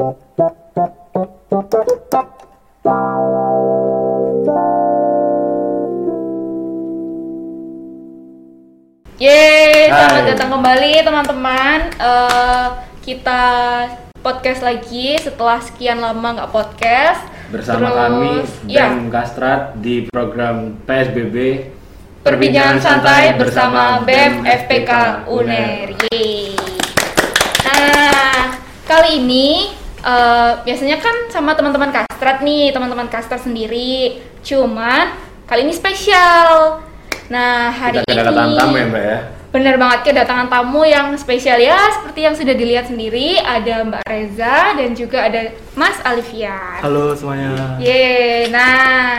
Yeay, selamat datang kembali teman-teman. Eh, kita podcast lagi setelah sekian lama nggak podcast. bersama Terus, kami ya, BEM Kastrat di program PSBB perbincangan santai bersama BEM FPK UNER. Yeay. Nah, kali ini eh, biasanya kan sama teman-teman kastrat nih, teman-teman kastrat sendiri. Cuman kali ini spesial. Nah, hari Kita ini kedatangan tamu ya mbak ya Bener banget kedatangan tamu yang spesial ya seperti yang sudah dilihat sendiri ada Mbak Reza dan juga ada Mas Alifian. Halo semuanya. Yeay, nah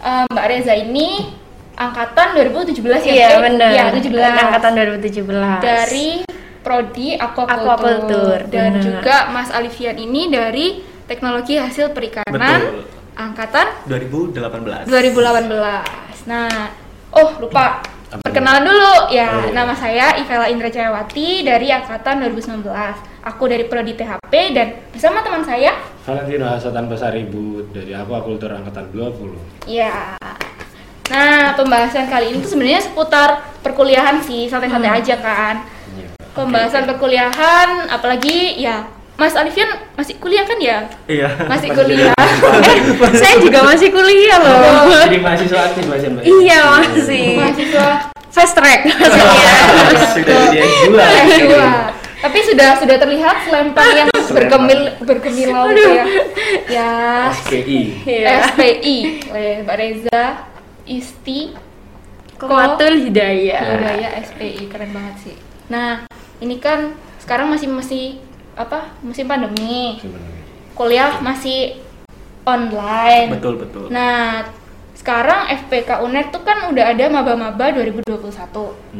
eh, Mbak Reza ini angkatan 2017 ya? Iya benar. Iya 17. Angkatan 2017. dari prodi aquaculture, Aquaculture, dan benar. juga Mas Alifian ini dari teknologi hasil perikanan Betul. angkatan 2018. 2018. Nah, oh lupa perkenalan dulu ya. Oh, iya. Nama saya Ivela Indra Jayawati dari angkatan 2019. Aku dari prodi THP dan bersama teman saya Valentino Hasatan Pasaribu dari Aquaculture Angkatan 20 ya. Nah, pembahasan kali ini tuh sebenarnya seputar perkuliahan sih, santai-santai Hmm. aja kan. Iya. Pembahasan perkuliahan apalagi ya Mas Alifian masih kuliah kan ya? Iya. Masih kuliah. Eh, saya juga masih kuliah loh. Jadi mahasiswa aktif mbak ya, mbak iya masih. Mahasiswa Fast track maksudnya. Sudah jadi S2 Dua. Tapi sudah sudah terlihat selempang yang bergemil bergemilau gitu ya. Ya SPI Iya. SPI oleh Mbak Reza Isti Komatul Hidayah. Hidayah SPI keren banget sih. Nah, ini kan sekarang masih masih apa? Musim pandemi. sebenarnya Kuliah masih online. Betul betul. Nah, sekarang FPK UNER tuh kan udah ada maba-maba 2021.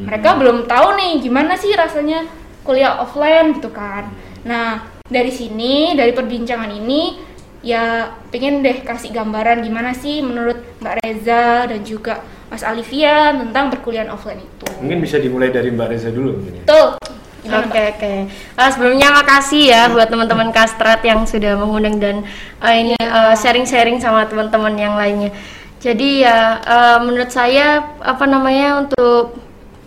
Mereka belum tahu nih gimana sih rasanya kuliah offline gitu kan. Nah, dari sini, dari perbincangan ini ya pengen deh kasih gambaran gimana sih menurut Mbak Reza dan juga Mas Alifian tentang perkuliahan offline itu. Mungkin bisa dimulai dari Mbak Reza dulu mungkin ya Betul. Gimana, Oke oke. Eh, sebelumnya makasih ya buat teman-teman Kastrat yang sudah mengundang dan eh, ini eh, sharing-sharing sama teman-teman yang lainnya. Jadi ya eh, menurut saya apa namanya untuk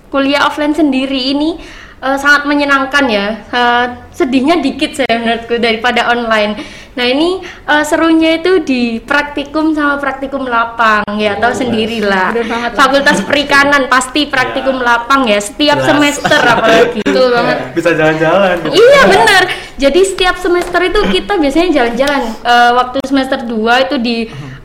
kuliah offline sendiri ini eh, sangat menyenangkan ya. Eh, sedihnya dikit saya menurutku daripada online. Nah ini eh, serunya itu di praktikum sama praktikum lapang ya tahu sendirilah. Banget. Fakultas Perikanan pasti praktikum lapang ya setiap Jelas. semester apalagi. Betul banget. Bisa jalan-jalan. gitu. Iya benar. Jadi setiap semester itu kita biasanya jalan-jalan. Eh, waktu semester 2 itu di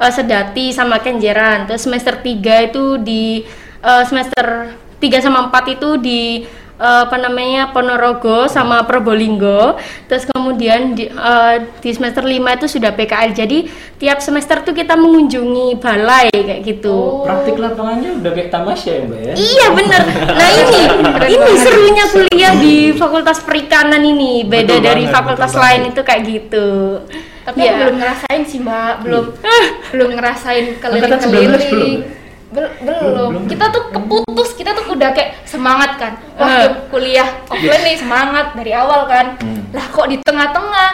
eh, Sedati sama Kenjeran. Terus semester 3 itu di eh, semester 3 sama 4 itu di eh, apa namanya Ponorogo sama Probolinggo. Terus kemudian di, eh, di semester 5 itu sudah PKL. Jadi tiap semester tuh kita mengunjungi balai kayak gitu. Praktik lapangannya udah kayak tamasya ya mbak ya Iya bener. Nah ini, ini serunya kuliah di Fakultas Perikanan ini. Beda Betul dari banget, fakultas betul lain banget. itu kayak gitu. Tapi aku belum ngerasain sih mbak, belum belum ngerasain Angkatan 19 belum? keliling-keliling. Bel- belum. Kita tuh keputus, kita tuh udah kayak semangat kan. Waktu Eh. kuliah offline nih semangat dari awal kan. Hmm. Lah kok di tengah-tengah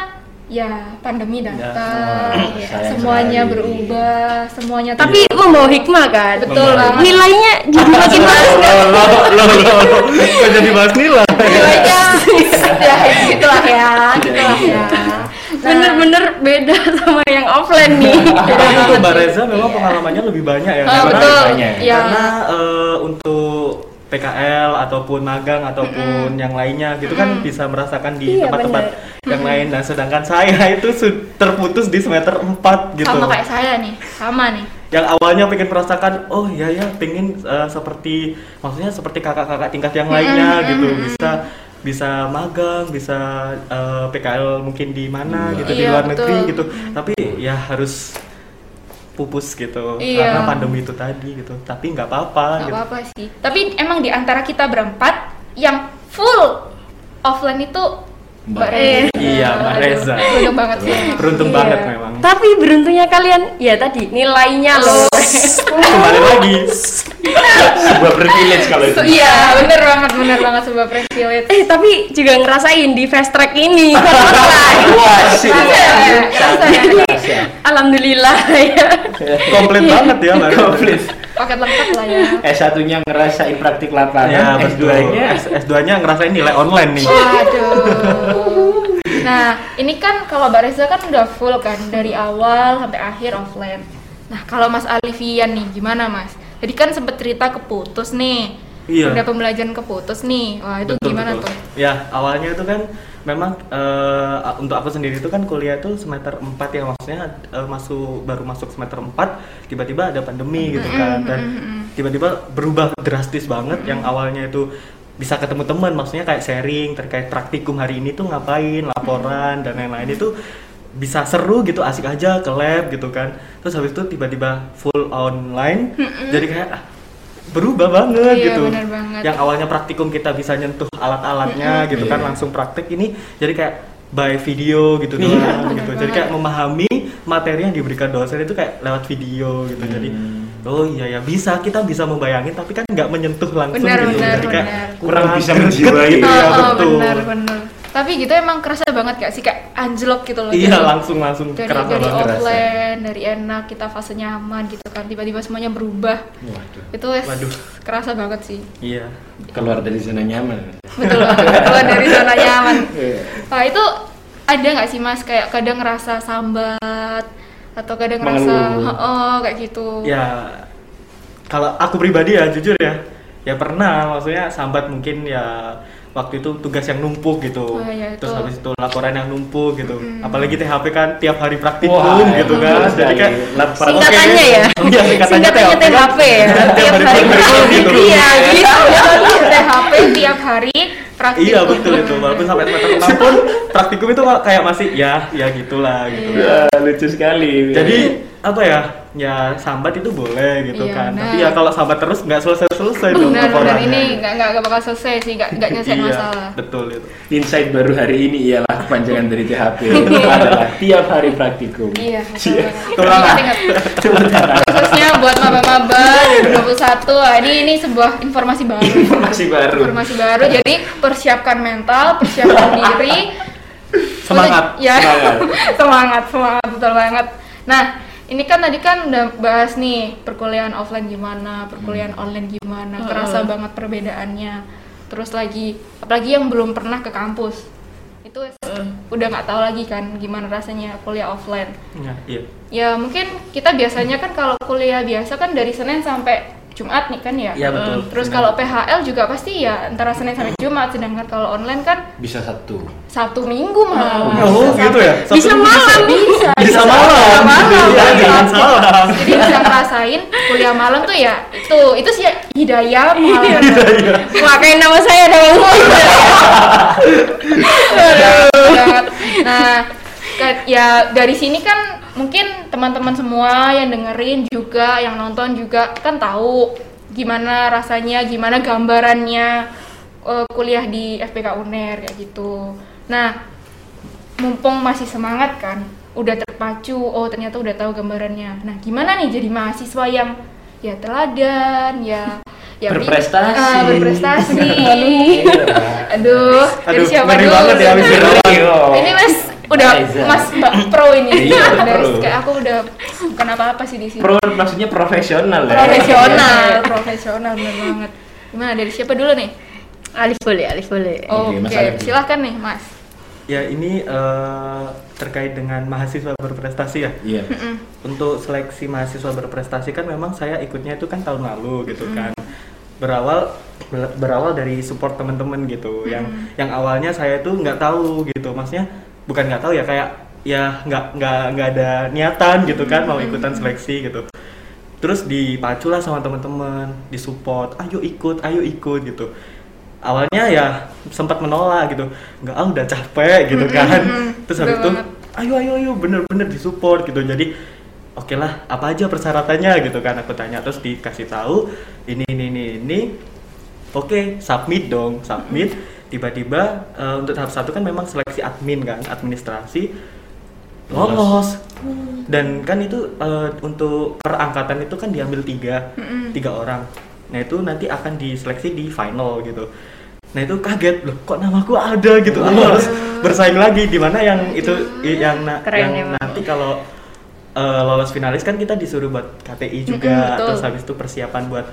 ya pandemi datang, Oh, ya, sayang semuanya sekali. berubah, semuanya tuh- Tapi membawa hikmah kan. betul banget. Nilainya jadi makin bagus? Loh, loh, loh, loh. Kok jadi bahas nilai? Nilainya ya gitulah ya, gitulah ya. Nah, Bener-bener beda sama yang offline nih. Tapi untuk Mbak Reza memang pengalamannya lebih banyak ya. Ah, Karena- betul. banyak. Ya. Karena eh, untuk PKL ataupun magang ataupun yang lainnya gitu kan bisa merasakan di Iya, tempat-tempat yang lain. Nah, sedangkan saya itu terputus di semester 4 gitu. sama kayak saya nih, sama nih. yang awalnya pengen merasakan oh ya ya pengen eh, seperti maksudnya seperti kakak-kakak tingkat yang lainnya gitu bisa bisa magang bisa eh, PKL mungkin di mana Iya. gitu di Iya, luar betul. negeri gitu tapi ya harus pupus gitu Iya. karena pandemi itu tadi gitu tapi nggak apa-apa Gak gitu apa-apa sih. Tapi emang di antara kita berempat yang full offline itu Mbak Reza. Iya, Mbak Reza. Beruntung banget sih. beruntung Iya. banget memang Tapi beruntungnya kalian ya tadi nilainya loh. kembali lagi sebuah privilege kalau itu iya, bener banget, bener banget sebuah privilege. eh tapi juga ngerasain di fast track ini wah sih Alhamdulillah ya. komplit banget ya Mbak Reza. Komplit. Paket lengkap lah ya S1-nya ngerasain praktik lapangan, Ya, betul. S2-nya S2-nya ngerasain nilai online nih. Waduh. Nah, ini kan kalau Mbak Reza kan udah full kan dari awal sampai akhir offline. Nah, kalau Mas Alifian nih gimana Mas? Jadi kan sempet cerita keputus nih. Iya. Udah pembelajaran keputus nih. Wah, itu Betul, gimana betul. tuh? Ya, awalnya itu kan memang eh, untuk aku sendiri itu kan kuliah itu semester 4 ya maksudnya eh, masuk baru masuk semester 4 tiba-tiba ada pandemi gitu kan dan tiba-tiba berubah drastis banget yang awalnya itu bisa ketemu teman maksudnya kayak sharing terkait praktikum hari ini tuh ngapain, laporan dan lain-lain itu bisa seru gitu asik aja ke lab gitu kan. Terus habis itu tiba-tiba full online jadi kayak ah, berubah banget Iya, gitu benar banget. yang awalnya praktikum kita bisa nyentuh alat-alatnya gitu kan Iya. langsung praktek ini jadi kayak by video gitu Iya, doang benar gitu jadi banget. kayak memahami materi yang diberikan dosen itu kayak lewat video gitu jadi Hmm. oh iya ya bisa kita bisa membayangin tapi kan nggak menyentuh langsung Benar, gitu benar, jadi kayak benar. Kurang bisa menjiwai. gitu ya Oh, oh, betul benar benar. Tapi gitu emang kerasa banget gak sih kayak anjlok gitu loh. iya langsung langsung dari kerasa dari banget offline, dari enak kita fase nyaman gitu kan. Tiba-tiba semuanya berubah. Waduh. Itu Waduh. kerasa banget sih. iya Keluar dari zona nyaman. Betul banget. Keluar dari zona nyaman. Iya. Wah itu ada nggak sih mas kayak kadang ngerasa sambat atau kadang ngerasa oh kayak gitu. ya kalau aku pribadi ya jujur ya ya pernah maksudnya sambat mungkin ya waktu itu tugas yang numpuk gitu Oh, iya, terus itu. habis itu laporan yang numpuk gitu Mm-mm. apalagi THP kan tiap hari praktikum Wah, gitu kan betul jadi kayak sekali. Lapar. oke, Singkatannya ya? iya singkatannya Singkatannya THP kan. THP ya? tiap Tiap hari praktikum gitu Iya gitu. THP tiap hari praktikum. iya betul itu walaupun sampai semester 6 pun praktikum itu kayak masih ya ya gitulah gitu Iya. Ya, lucu sekali. jadi apa ya ya sambat itu boleh gitu Iya, kan benar. tapi ya kalau sambat terus nggak selesai selesai dong Benar benar ini nggak nggak bakal selesai sih nggak nggak nyelesain Iya, masalah. betul itu insight baru hari ini ialah kepanjangan dari THP adalah tiap hari praktikum. Iya. betul Iya. ingat. Khususnya buat maba-maba 2021 ah, ini ini sebuah informasi baru. Informasi baru. Informasi baru. Jadi persiapkan mental, persiapkan diri. Semangat, Ya. semangat. semangat, semangat betul banget. Nah, ini kan tadi kan udah bahas nih perkuliahan offline gimana, perkuliahan online gimana, kerasa banget perbedaannya. Terus lagi, apalagi yang belum pernah ke kampus, itu udah nggak tahu lagi kan gimana rasanya kuliah offline. ya, iya. Ya mungkin kita biasanya kan kalau kuliah biasa kan dari Senin sampai Jumat nih kan ya. Iya, betul. Terus Benar. kalau PHL juga pasti ya antara Senin sampai Jumat, sedangkan kalau online kan Bisa satu. Sabtu Minggu malah. oh gitu ya Bisa malam Bisa, bisa malam malam. Iya, jangan salah Jadi bisa ngerasain kuliah malam tuh ya itu itu sih hidayah malam. Makanya nama saya dong. banget. Nah, ya dari sini kan mungkin teman-teman semua yang dengerin juga, yang nonton juga kan tahu gimana rasanya, gimana gambarannya eh, kuliah di FPK UNER kayak gitu. Nah, mumpung masih semangat kan, udah terpacu, oh ternyata udah tahu gambarannya. Nah, gimana nih jadi mahasiswa yang ya teladan, ya ya Berprestasi. Ah, berprestasi. Iya. Aduh, dari Aduh, siapa ngeri dulu? banget ya. Ini Mas udah Aiza. Mas Mbak Pro ini. Iya, Udah, pro. Kayak aku udah bukan apa-apa sih di sini. Pro maksudnya profesional ya. Profesional, profesional bener banget. Gimana dari siapa dulu nih? Alif boleh, Alif boleh. Oke, Alif dulu. silahkan nih Mas. ya ini eh, terkait dengan mahasiswa berprestasi ya Iya. untuk seleksi mahasiswa berprestasi kan memang saya ikutnya itu kan tahun lalu gitu kan berawal ber- berawal dari support teman-teman gitu yang yang awalnya saya tuh nggak tahu gitu maksudnya bukan nggak tahu ya kayak ya nggak nggak nggak ada niatan gitu kan mau ikutan seleksi gitu. Terus dipacu lah sama teman-teman disupport ayo ikut ayo ikut gitu. Awalnya ya sempat menolak gitu. Nggak ah udah capek gitu kan. terus habis itu ayo ayo ayo bener-bener disupport gitu. Jadi oke lah apa aja persyaratannya gitu kan aku tanya. Terus dikasih tahu ini ini ini ini. Oke submit dong submit tiba-tiba eh, untuk tahap satu kan memang seleksi admin kan administrasi lolos. dan kan itu eh, untuk perangkatan itu kan diambil tiga tiga orang. Nah itu nanti akan diseleksi di final gitu. Nah itu kaget loh kok namaku ada? gitu. Aku harus bersaing lagi di mana yang itu i- yang na- Keren yang emang. nanti kalau eh, lolos finalis kan kita disuruh buat KTI juga Mm-mm, betul. terus habis itu persiapan buat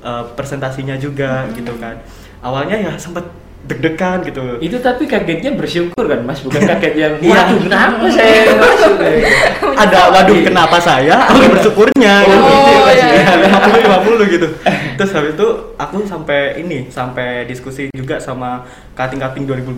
eh, presentasinya juga gitu kan. Awalnya ya sempet deg-degan gitu. Itu tapi kagetnya bersyukur kan Mas, bukan kaget yang Iya. waduh kenapa saya ada waduh kenapa saya? Aku bersyukurnya. Oh, gitu. iya, iya. lima puluh lima puluh gitu. Terus habis itu aku sampai ini sampai diskusi juga sama kating kating 2015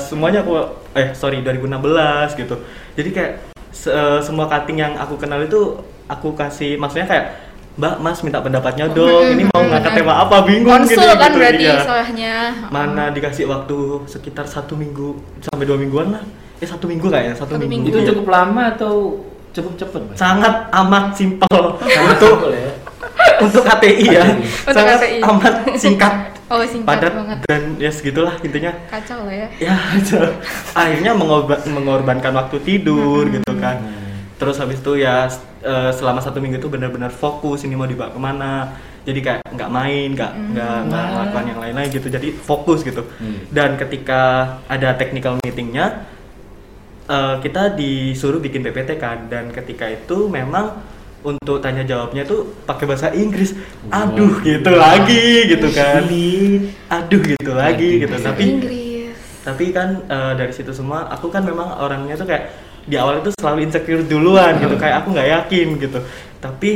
semuanya aku eh sorry 2016 gitu. Jadi kayak se- semua kating yang aku kenal itu aku kasih maksudnya kayak Mbak, Mas minta pendapatnya dong. Ini mau ngangkat tema apa? Bingung konsul gitu, kan gitu. berarti Iya. soalnya Mana dikasih waktu sekitar satu minggu sampai dua mingguan lah. Eh satu minggu kayaknya satu, Satu minggu. minggu. Itu cukup lama atau cukup cepet Mas? sangat amat simpel untuk ya. untuk KTI ya Untuk sangat KTI. amat singkat oh singkat padat banget dan ya segitulah intinya kacau lah ya ya akhirnya mengorba- mengorbankan waktu tidur gitu kan terus habis itu ya eh, selama satu minggu itu benar-benar fokus ini mau dibawa ke mana. Jadi kayak nggak main nggak nggak nggak melakukan yang lain-lain gitu. Jadi fokus gitu. Hmm. dan ketika ada technical meetingnya eh, kita disuruh bikin PPT kan. Dan ketika itu memang untuk tanya jawabnya tuh pakai bahasa Inggris. Aduh gitu lagi gitu kan. aduh gitu lagi gitu. tapi Inggris. tapi kan eh, dari situ semua aku kan memang orangnya tuh kayak di awal itu selalu insecure duluan gitu kayak aku nggak yakin gitu. Tapi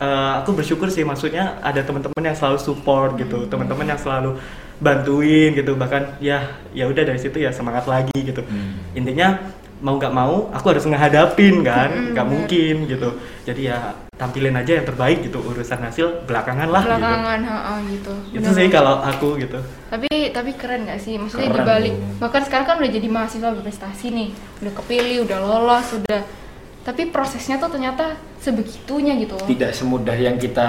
eh, aku bersyukur sih maksudnya ada teman-teman yang selalu support gitu teman-teman yang selalu bantuin gitu bahkan ya ya udah dari situ ya semangat lagi gitu. Hmm. intinya mau nggak mau aku harus ngehadapin kan Mm-mm, nggak mungkin gitu. Jadi ya tampilin aja yang terbaik gitu urusan hasil belakangan lah gitu. Belakangan ha-ha, gitu. Itu sih kalau aku gitu. Tapi tapi keren gak sih? Maksudnya Keren. dibalik. Bahkan sekarang kan udah jadi mahasiswa berprestasi nih. Udah kepilih udah lolos udah. Tapi prosesnya tuh ternyata sebegitunya gitu. Loh Tidak semudah yang kita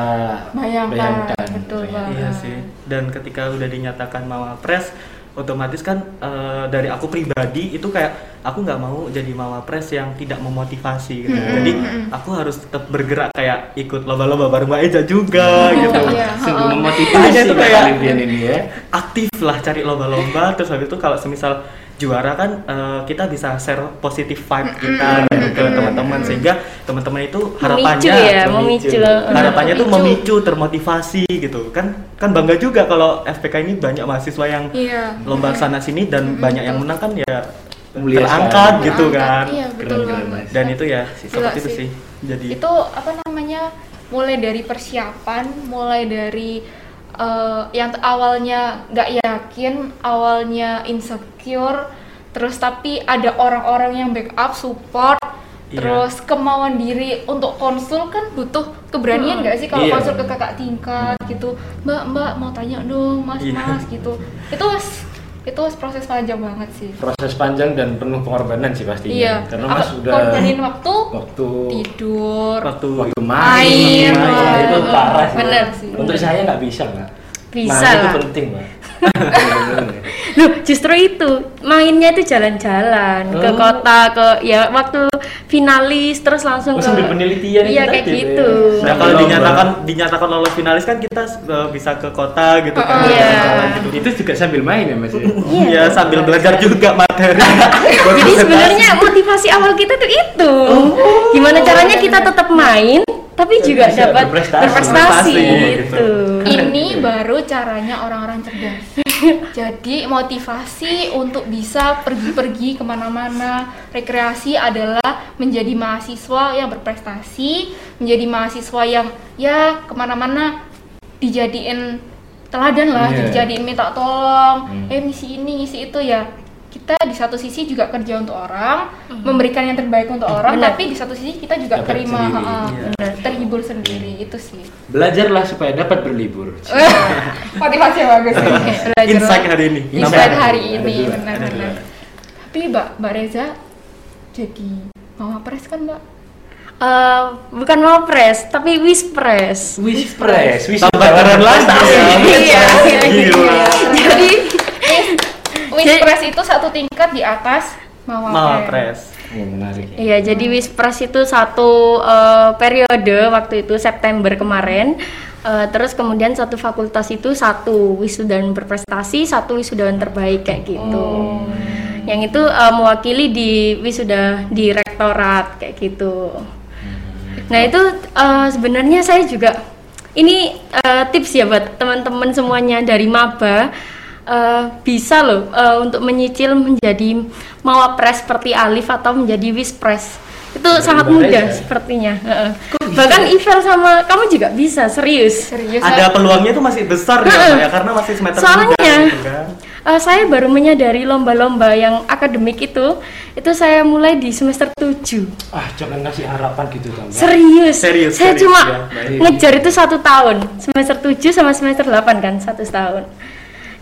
Bayangkan, bayangkan. betul. Iya sih. Dan ketika udah dinyatakan mawapres, otomatis kan eh, dari aku pribadi itu kayak aku nggak mau jadi mawapres yang tidak memotivasi. Gitu. Hmm. Jadi aku harus tetap bergerak kayak ikut lomba-lomba bareng Mbak Eja juga gitu. Iya, Sungguh ha-ha. memotivasi Itu kayak- ini ya. Aktif lah cari lomba-lomba. Terus habis itu kalau semisal juara kan eh, kita bisa share positif vibe kita gitu ke teman-teman. Sehingga teman-teman itu harapannya memicu ya memicu. memicu, harapannya tuh Memicu. memicu termotivasi gitu. Kan kan bangga juga kalau FPK ini banyak mahasiswa yang iya. lomba sana sini dan Mm-mm, banyak yang menang kan ya Mulia terangkat sekali. gitu Terangkat, kan. iya betul Keren, keren, dan itu ya Gila seperti itu sih. sih. Jadi itu apa namanya mulai dari persiapan mulai dari eh, yang awalnya nggak yakin awalnya insecure terus tapi ada orang-orang yang backup support Iya. terus kemauan diri untuk konsul kan butuh keberanian nggak sih kalau Iya. konsul ke kakak tingkat gitu mbak mbak mau tanya dong mas Iya. mas gitu itu itu proses panjang banget sih Proses panjang dan penuh pengorbanan sih pastinya. iya Karena Mas sudah korbanin waktu waktu tidur waktu waktu Main, main, main. itu parah sih. Bener sih. Untuk saya nggak bisa, Mbak. Bisa Main itu penting, Mbak. Loh, justru itu mainnya itu jalan-jalan ke Oh. kota ke ya waktu finalis terus langsung Oh, ke sambil penelitian iya kayak tadi, gitu ya. Nah, kalau dinyatakan dinyatakan lolos finalis kan kita eh, bisa ke kota gitu kan. Oh, iya. gitu. Itu juga sambil main ya, Mas. ya? Iya, sambil belajar juga materi. jadi sebenarnya motivasi awal kita tuh itu gimana caranya kita tetap main tapi juga dapat berprestasi. berprestasi Berprestasi, gitu ini baru caranya orang-orang cerdas jadi motivasi untuk bisa pergi-pergi ke mana-mana rekreasi adalah menjadi mahasiswa yang berprestasi menjadi mahasiswa yang ya ke mana-mana dijadiin teladan lah Iya. dijadiin minta tolong Hmm. eh misi ini misi itu ya kita di satu sisi juga kerja untuk orang memberikan yang terbaik untuk orang Benar. tapi di satu sisi kita juga Dapat terima sendiri. ha-ha, Iya. terhibur sendiri itu sih Belajarlah supaya dapat berlibur. motivasi yang bagus ya. Belajar Insight lah. hari ini. Insight hari ini benar-benar tapi mbak mbak Reza jadi mama pres kan mbak Eh, bukan mau press tapi wispres Wish press, wish Tambah keren lagi ya. Iya. Jadi Wispres itu satu tingkat di atas mama, Mama pres. Pres. Oh, menarik. ya. Iya, jadi Wispres itu satu eh, periode waktu itu September kemarin. Eh, terus kemudian satu fakultas itu satu wisudawan berprestasi, satu wisudawan terbaik kayak gitu. Yang itu eh, mewakili di wisuda di rektorat kayak gitu. Nah itu eh, sebenarnya saya juga ini eh, tips ya buat teman-teman semuanya dari maba eh, bisa loh eh, untuk menyicil menjadi mawapres seperti Alif atau menjadi wispres itu sangat Mbak mudah Reza? sepertinya. heeh. Bahkan Ivel sama kamu juga bisa serius. serius Ada peluangnya itu masih besar ya, Mbak, ya karena masih semester Soalnya- muda gitu kan. Eh, saya baru menyadari lomba-lomba yang akademik itu itu saya mulai di semester 7 Ah, jangan ngasih harapan gitu tambah. Serius. Serius, Saya serius, cuma ya, baik. ngejar itu satu tahun. Semester 7 sama semester 8 kan, satu tahun.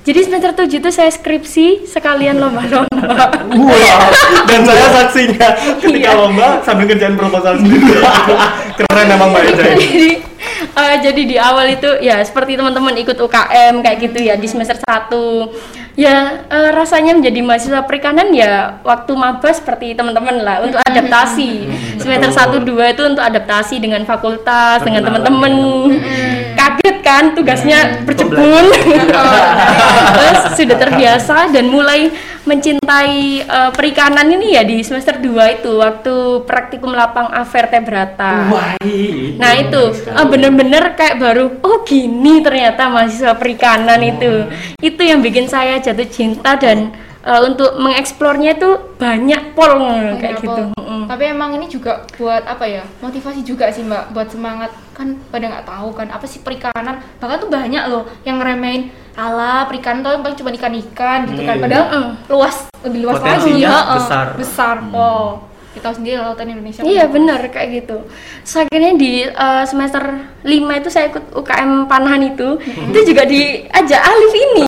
Jadi semester 7 itu saya skripsi sekalian lomba-lomba. Wah, dan saya saksinya ketika Iya. lomba sambil kerjaan proposal sendiri. Keren emang Mbak Eja ini. Jadi eh, jadi di awal itu ya seperti teman-teman ikut UKM kayak gitu ya di semester 1 ya eh, rasanya menjadi mahasiswa perikanan ya waktu maba seperti teman-teman lah untuk adaptasi. Semester 1 2 itu untuk adaptasi dengan fakultas dengan teman-teman. Kaget kan tugasnya berjebul. Terus sudah terbiasa dan mulai mencintai eh, perikanan ini ya di semester 2 itu waktu praktikum lapang avertebrata Wah, ini. Nah itu bener-bener kayak baru oh gini ternyata mahasiswa perikanan itu itu yang bikin saya jatuh cinta dan eh, untuk mengeksplornya itu banyak pol kayak Apa? gitu. Mm. Tapi emang ini juga buat apa ya? Motivasi juga sih Mbak, buat semangat kan pada nggak tahu kan apa sih perikanan. Bahkan tuh banyak loh yang ngeremehin ala perikanan tuh paling cuma ikan-ikan gitu kan. Iya. Padahal Mm. luas lebih luas lagi Potensinya heeh. besar. Besar. Wow. Kita tahu sendiri lautan Indonesia. Iya benar kayak gitu. So, akhirnya di eh, semester 5 itu saya ikut UKM Panahan itu, itu juga diajak Alif ini.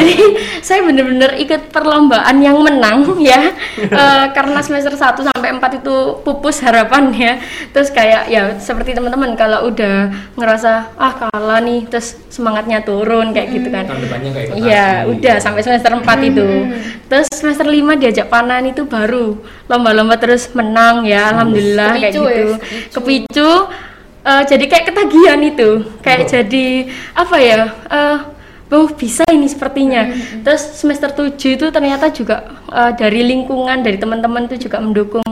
Jadi saya bener-bener ikut perlombaan yang menang ya. Eh, karena semester 1 sampai 4 itu pupus harapan ya. Terus kayak ya seperti teman-teman kalau udah ngerasa ah kalah nih terus semangatnya turun kayak gitu kan. Tahun depannya kayak ikut Iya, udah sampai semester 4 itu. Terus semester 5 diajak panan itu baru lomba-lomba terus menang ya, alhamdulillah kayak Kepicu gitu. ya, kepicu. Kepicu eh, jadi kayak ketagihan itu. Kayak jadi apa ya? eh Oh bisa ini sepertinya. Terus semester 7 itu ternyata juga eh, dari lingkungan dari teman-teman tuh juga mendukung.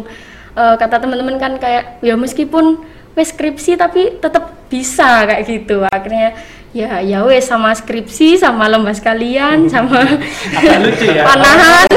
Eh, kata teman-teman kan kayak ya meskipun wes skripsi tapi tetap bisa kayak gitu. Akhirnya ya ya wes sama skripsi sama lomba sekalian sama Agak lucu ya. panahan.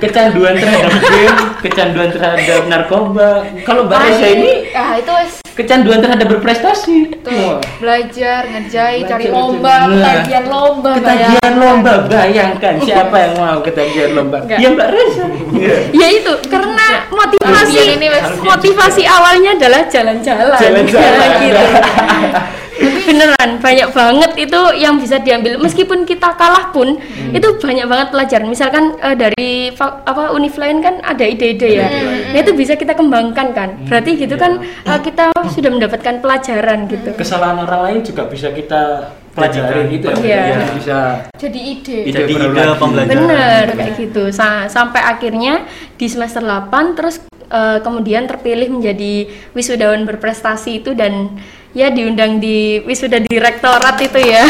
Kecanduan terhadap game, kecanduan terhadap narkoba. Kalau Mbak ini ah itu wes kecanduan terhadap berprestasi. tuh Wah. belajar, ngerjain, cari Belajar, lomba, belajar. ketagihan lomba, Ketagihan bayangkan. lomba, bayangkan siapa yang mau ketagihan lomba? Enggak. Ya Mbak Reza. Iya. ya itu karena motivasi ini, wes. motivasi awalnya adalah jalan-jalan Jalan-jalan. Gitu beneran banyak banget itu yang bisa diambil. Meskipun kita kalah pun itu banyak banget pelajaran. Misalkan eh, dari apa univ lain kan ada ide-ide ya. Nah itu bisa kita kembangkan kan. Berarti gitu kan eh, kita sudah mendapatkan pelajaran gitu. Kesalahan orang lain juga bisa kita pelajari gitu ya. Iya. Jadi Bisa Jadi ide. Ide Jadi ide pembelajaran. Bener kayak gitu. Sa- sampai akhirnya di semester 8 terus eh, kemudian terpilih menjadi wisudawan berprestasi itu dan ya diundang di wisuda direktorat itu ya.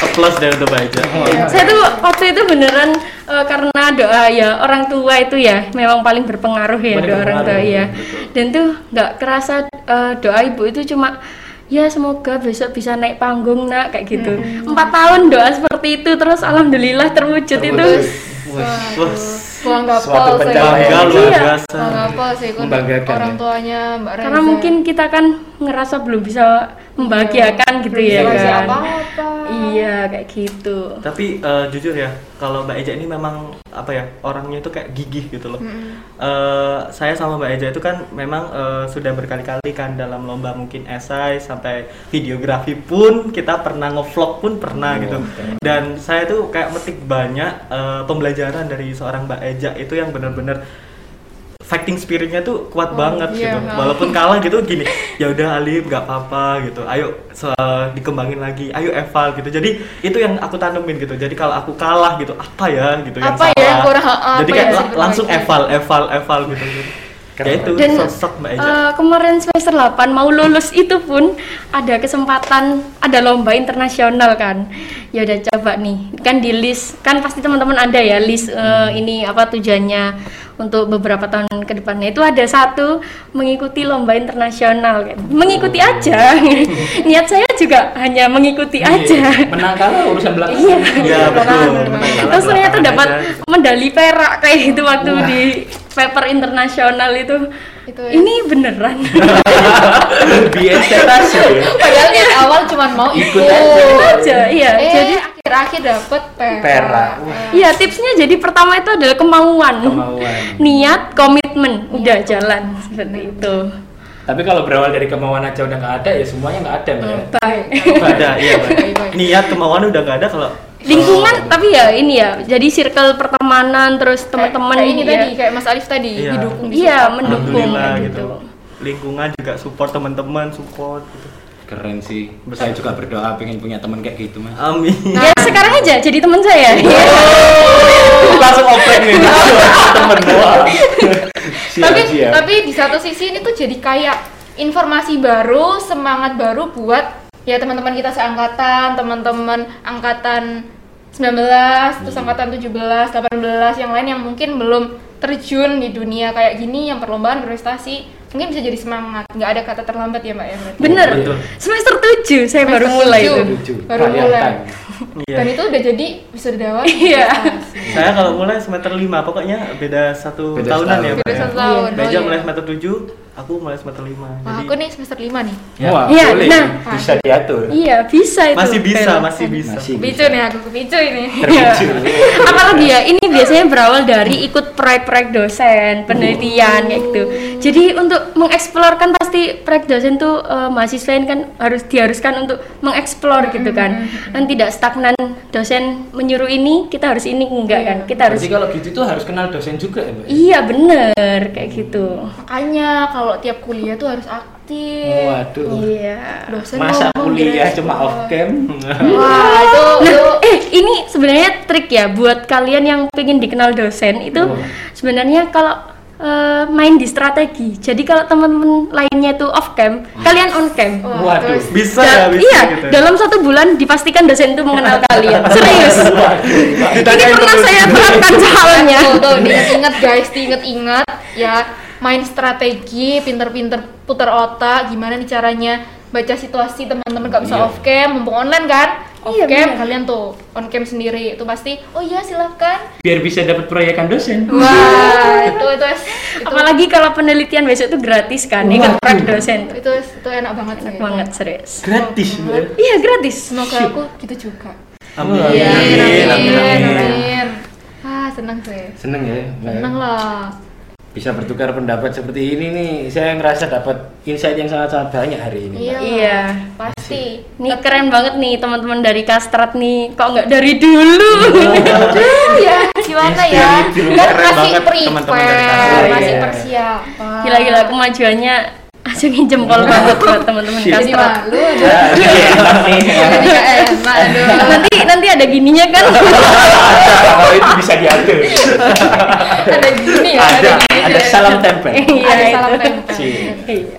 Applause dari untuk Mbak Eja. Saya tuh waktu itu beneran eh, karena doa ya orang tua itu ya memang paling berpengaruh ya Paling doa orang tua ya. betul. Dan tuh nggak kerasa eh, doa ibu itu cuma ya semoga besok bisa naik panggung nak kayak gitu. Empat tahun doa seperti itu terus alhamdulillah terwujud, itu. Wah, Suatu pencapaian. bangga luar Iya. biasa. Bangga Membanggakan orang ya. tuanya Mbak Reza. Karena mungkin kita kan ngerasa belum bisa membahagiakan gitu Belum ya ngasih kan. apa-apa. Iya kayak gitu. Tapi eh, jujur ya, kalau Mbak Eja ini memang apa ya orangnya itu kayak gigih gitu loh. Eh, saya sama Mbak Eja itu kan memang eh, sudah berkali-kali kan dalam lomba mungkin esai sampai videografi pun kita pernah ngevlog pun pernah Oh, gitu. Dan saya tuh kayak metik banyak eh, pembelajaran dari seorang Mbak Eja itu yang benar-benar fighting spiritnya tuh kuat Oh, banget iya, gitu. ha. Walaupun kalah gitu gini, ya udah Alif nggak apa-apa gitu. Ayo se- dikembangin lagi. Ayo eval gitu. Jadi itu yang aku tanemin gitu. Jadi kalau aku kalah gitu, apa ya gitu yang Apa ya yang salah. kurang, apa Jadi kayak la- langsung eval, eval, eval gitu. Ya itu Dan sosok Mbak Eja. eh, kemarin semester 8 mau lulus itu pun ada kesempatan ada lomba internasional kan. Ya udah coba nih. Kan di list kan pasti teman-teman ada ya list eh, ini apa tujuannya untuk beberapa tahun ke depannya. Itu ada satu mengikuti lomba internasional. Kan mengikuti aja. Niat saya juga hanya mengikuti aja Iya, Menang kalah urusan belakang. iya. Iya betul. terus ternyata dapat aja. medali perak kayak itu waktu di paper internasional itu Itu ya. ini beneran Lebih ekspektasi ya. Padahal niat awal cuma mau Ikut ikut. aja iya Eh, jadi akhir-akhir dapet perak. Perak. Iya tipsnya jadi pertama itu adalah kemauan, Kemauan. niat, komitmen, udah jalan seperti itu. Tapi kalau berawal dari kemauan aja udah nggak ada ya semuanya nggak ada mbak. ya. Baik. ada iya Mbak. Baik, baik. niat kemauan udah nggak ada kalau Lingkungan tapi ya ini ya, jadi circle pertemanan terus teman-teman ini ya. tadi kayak Mas Alif tadi Iya. didukung Iya, mendukung kayak gitu. lingkungan juga support teman-teman support gitu. Keren sih. Saya juga berdoa pengen punya teman kayak gitu mas. amin Ya sekarang aja jadi teman saya. Langsung open nih. Temen doang. Siap, tapi siap. tapi di satu sisi ini tuh jadi kayak informasi baru, semangat baru buat ya teman-teman kita seangkatan, teman-teman angkatan 19, terus angkatan 17, 18 yang lain yang mungkin belum terjun di dunia kayak gini yang perlombaan berprestasi mungkin bisa jadi semangat nggak ada kata terlambat ya mbak ya berarti Bener. Betul. Semester 7 saya baru Semester mulai tujuh. itu. Lucu. baru Kalian mulai. Iya. dan itu udah jadi wisudawan Iya. saya kalau mulai semester 5 pokoknya beda satu Beda tahunan setahun. ya Mbak Beda ya. satu tahun, Beja oh iya. mulai semester 7 aku mulai semester 5 Wah, jadi aku nih semester 5 nih Wah, Iya, boleh. nah. bisa diatur. Iya, bisa itu. masih bisa masih bisa Masih nih aku kepicu ini Terpicu. apalagi ya ini biasanya berawal dari ikut proyek-proyek dosen penelitian kayak gitu jadi untuk mengeksplorkan pasti proyek dosen tuh eh, mahasiswa ini kan harus diharuskan untuk mengeksplor gitu kan dan tidak stagnan dosen menyuruh ini kita harus ini enggak kan kita harus Berarti kalau gitu tuh harus kenal dosen juga ya mbak? iya bener kayak gitu makanya kalau tiap kuliah tuh harus aktif Waduh. iya dosen Masa ngomong kuliah cuma off cam? wah itu Nah, itu eh ini sebenarnya trik ya buat kalian yang pengen dikenal dosen itu Oh. sebenarnya kalau eh, main di strategi. Jadi kalau teman-teman lainnya itu off cam, kalian on cam. Wah, Waduh. terus bisa Da- ya bisa iya, gitu ya. dalam satu bulan dipastikan dosen itu mengenal kalian. Serius. Ini Ditanyain pernah terus. saya terapkan soalnya. tuh, tuh diingat-ingat guys diingat-ingat ya main strategi pinter-pinter putar otak gimana nih caranya baca situasi teman-teman gak bisa Iya. off cam mumpung online kan off Iya, cam bener. kalian tuh on cam sendiri itu pasti oh iya silahkan Biar bisa dapat proyekan dosen. wah itu itu itu Apalagi kalau penelitian besok itu gratis kan, ikut Waduh. proyek dosen. itu, itu enak banget sih Enak banget serius. Gratis mbak. Iya gratis. semoga aku gitu juga amin amin amin, amin, amin. amin. ah senang sih Seneng ya. Mbak? senang lah Bisa bertukar pendapat seperti ini nih. Saya ngerasa dapat insight yang sangat-sangat banyak hari ini. iya Iya. pasti Nih keren banget nih teman-teman dari Kastrat nih. Kok nggak dari dulu? ya gimana ya kan Keren masih banget teman-teman dari prepare masih Iya. persiapan Gila-gila kemajuannya acungin jempol banget buat teman-teman jadi Kastrat. malu enak aduh nanti nanti ada gininya kan? Kalau itu bisa diatur. ada gini ya Ada, ada ya. salam tempel. Iya ada salam tempel. Iya.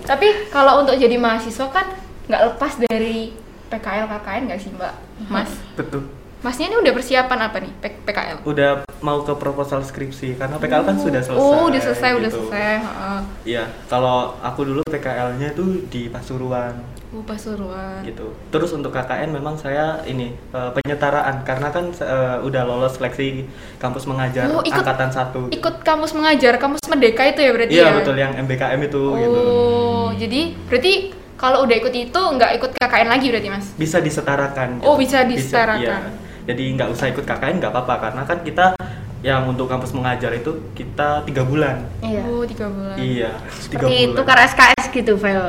tapi kalau untuk jadi mahasiswa kan nggak lepas dari PKL KKN nggak sih mbak mas betul masnya ini udah persiapan apa nih P- PKL udah mau ke proposal skripsi karena PKL kan sudah selesai oh udah selesai udah gitu. selesai heeh. Iya, kalau aku dulu PKL-nya itu di Pasuruan oh Pasuruan gitu. Terus untuk KKN memang saya ini eh, penyetaraan karena kan eh, udah lolos seleksi kampus mengajar Oh, ikut- angkatan satu. ikut kamus mengajar kamus merdeka itu ya berarti Iya ya betul yang MBKM itu oh gitu. jadi berarti kalau udah ikut itu nggak ikut KKN lagi berarti mas Bisa disetarakan. Oh, bisa disetarakan. iya. Jadi nggak usah ikut KKN nggak apa-apa karena kan kita yang untuk kampus mengajar itu kita tiga bulan. Iya. oh tiga bulan Iya, tiga Seperti bulan. tukar SKS gitu, Vel.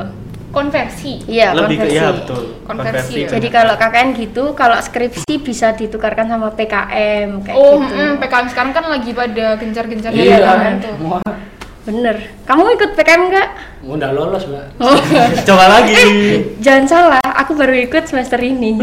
konversi Iya, Lebih ke konversi. iya betul. Konversi ya. Jadi kalau KKN gitu, kalau skripsi bisa ditukarkan sama PKM kayak oh gitu. mm, PKM sekarang kan lagi pada gencar-gencarnya Iya, PKM tuh Bener. Kamu ikut PKM nggak? udah lolos mbak. Coba lagi. Jangan salah, aku baru ikut semester ini.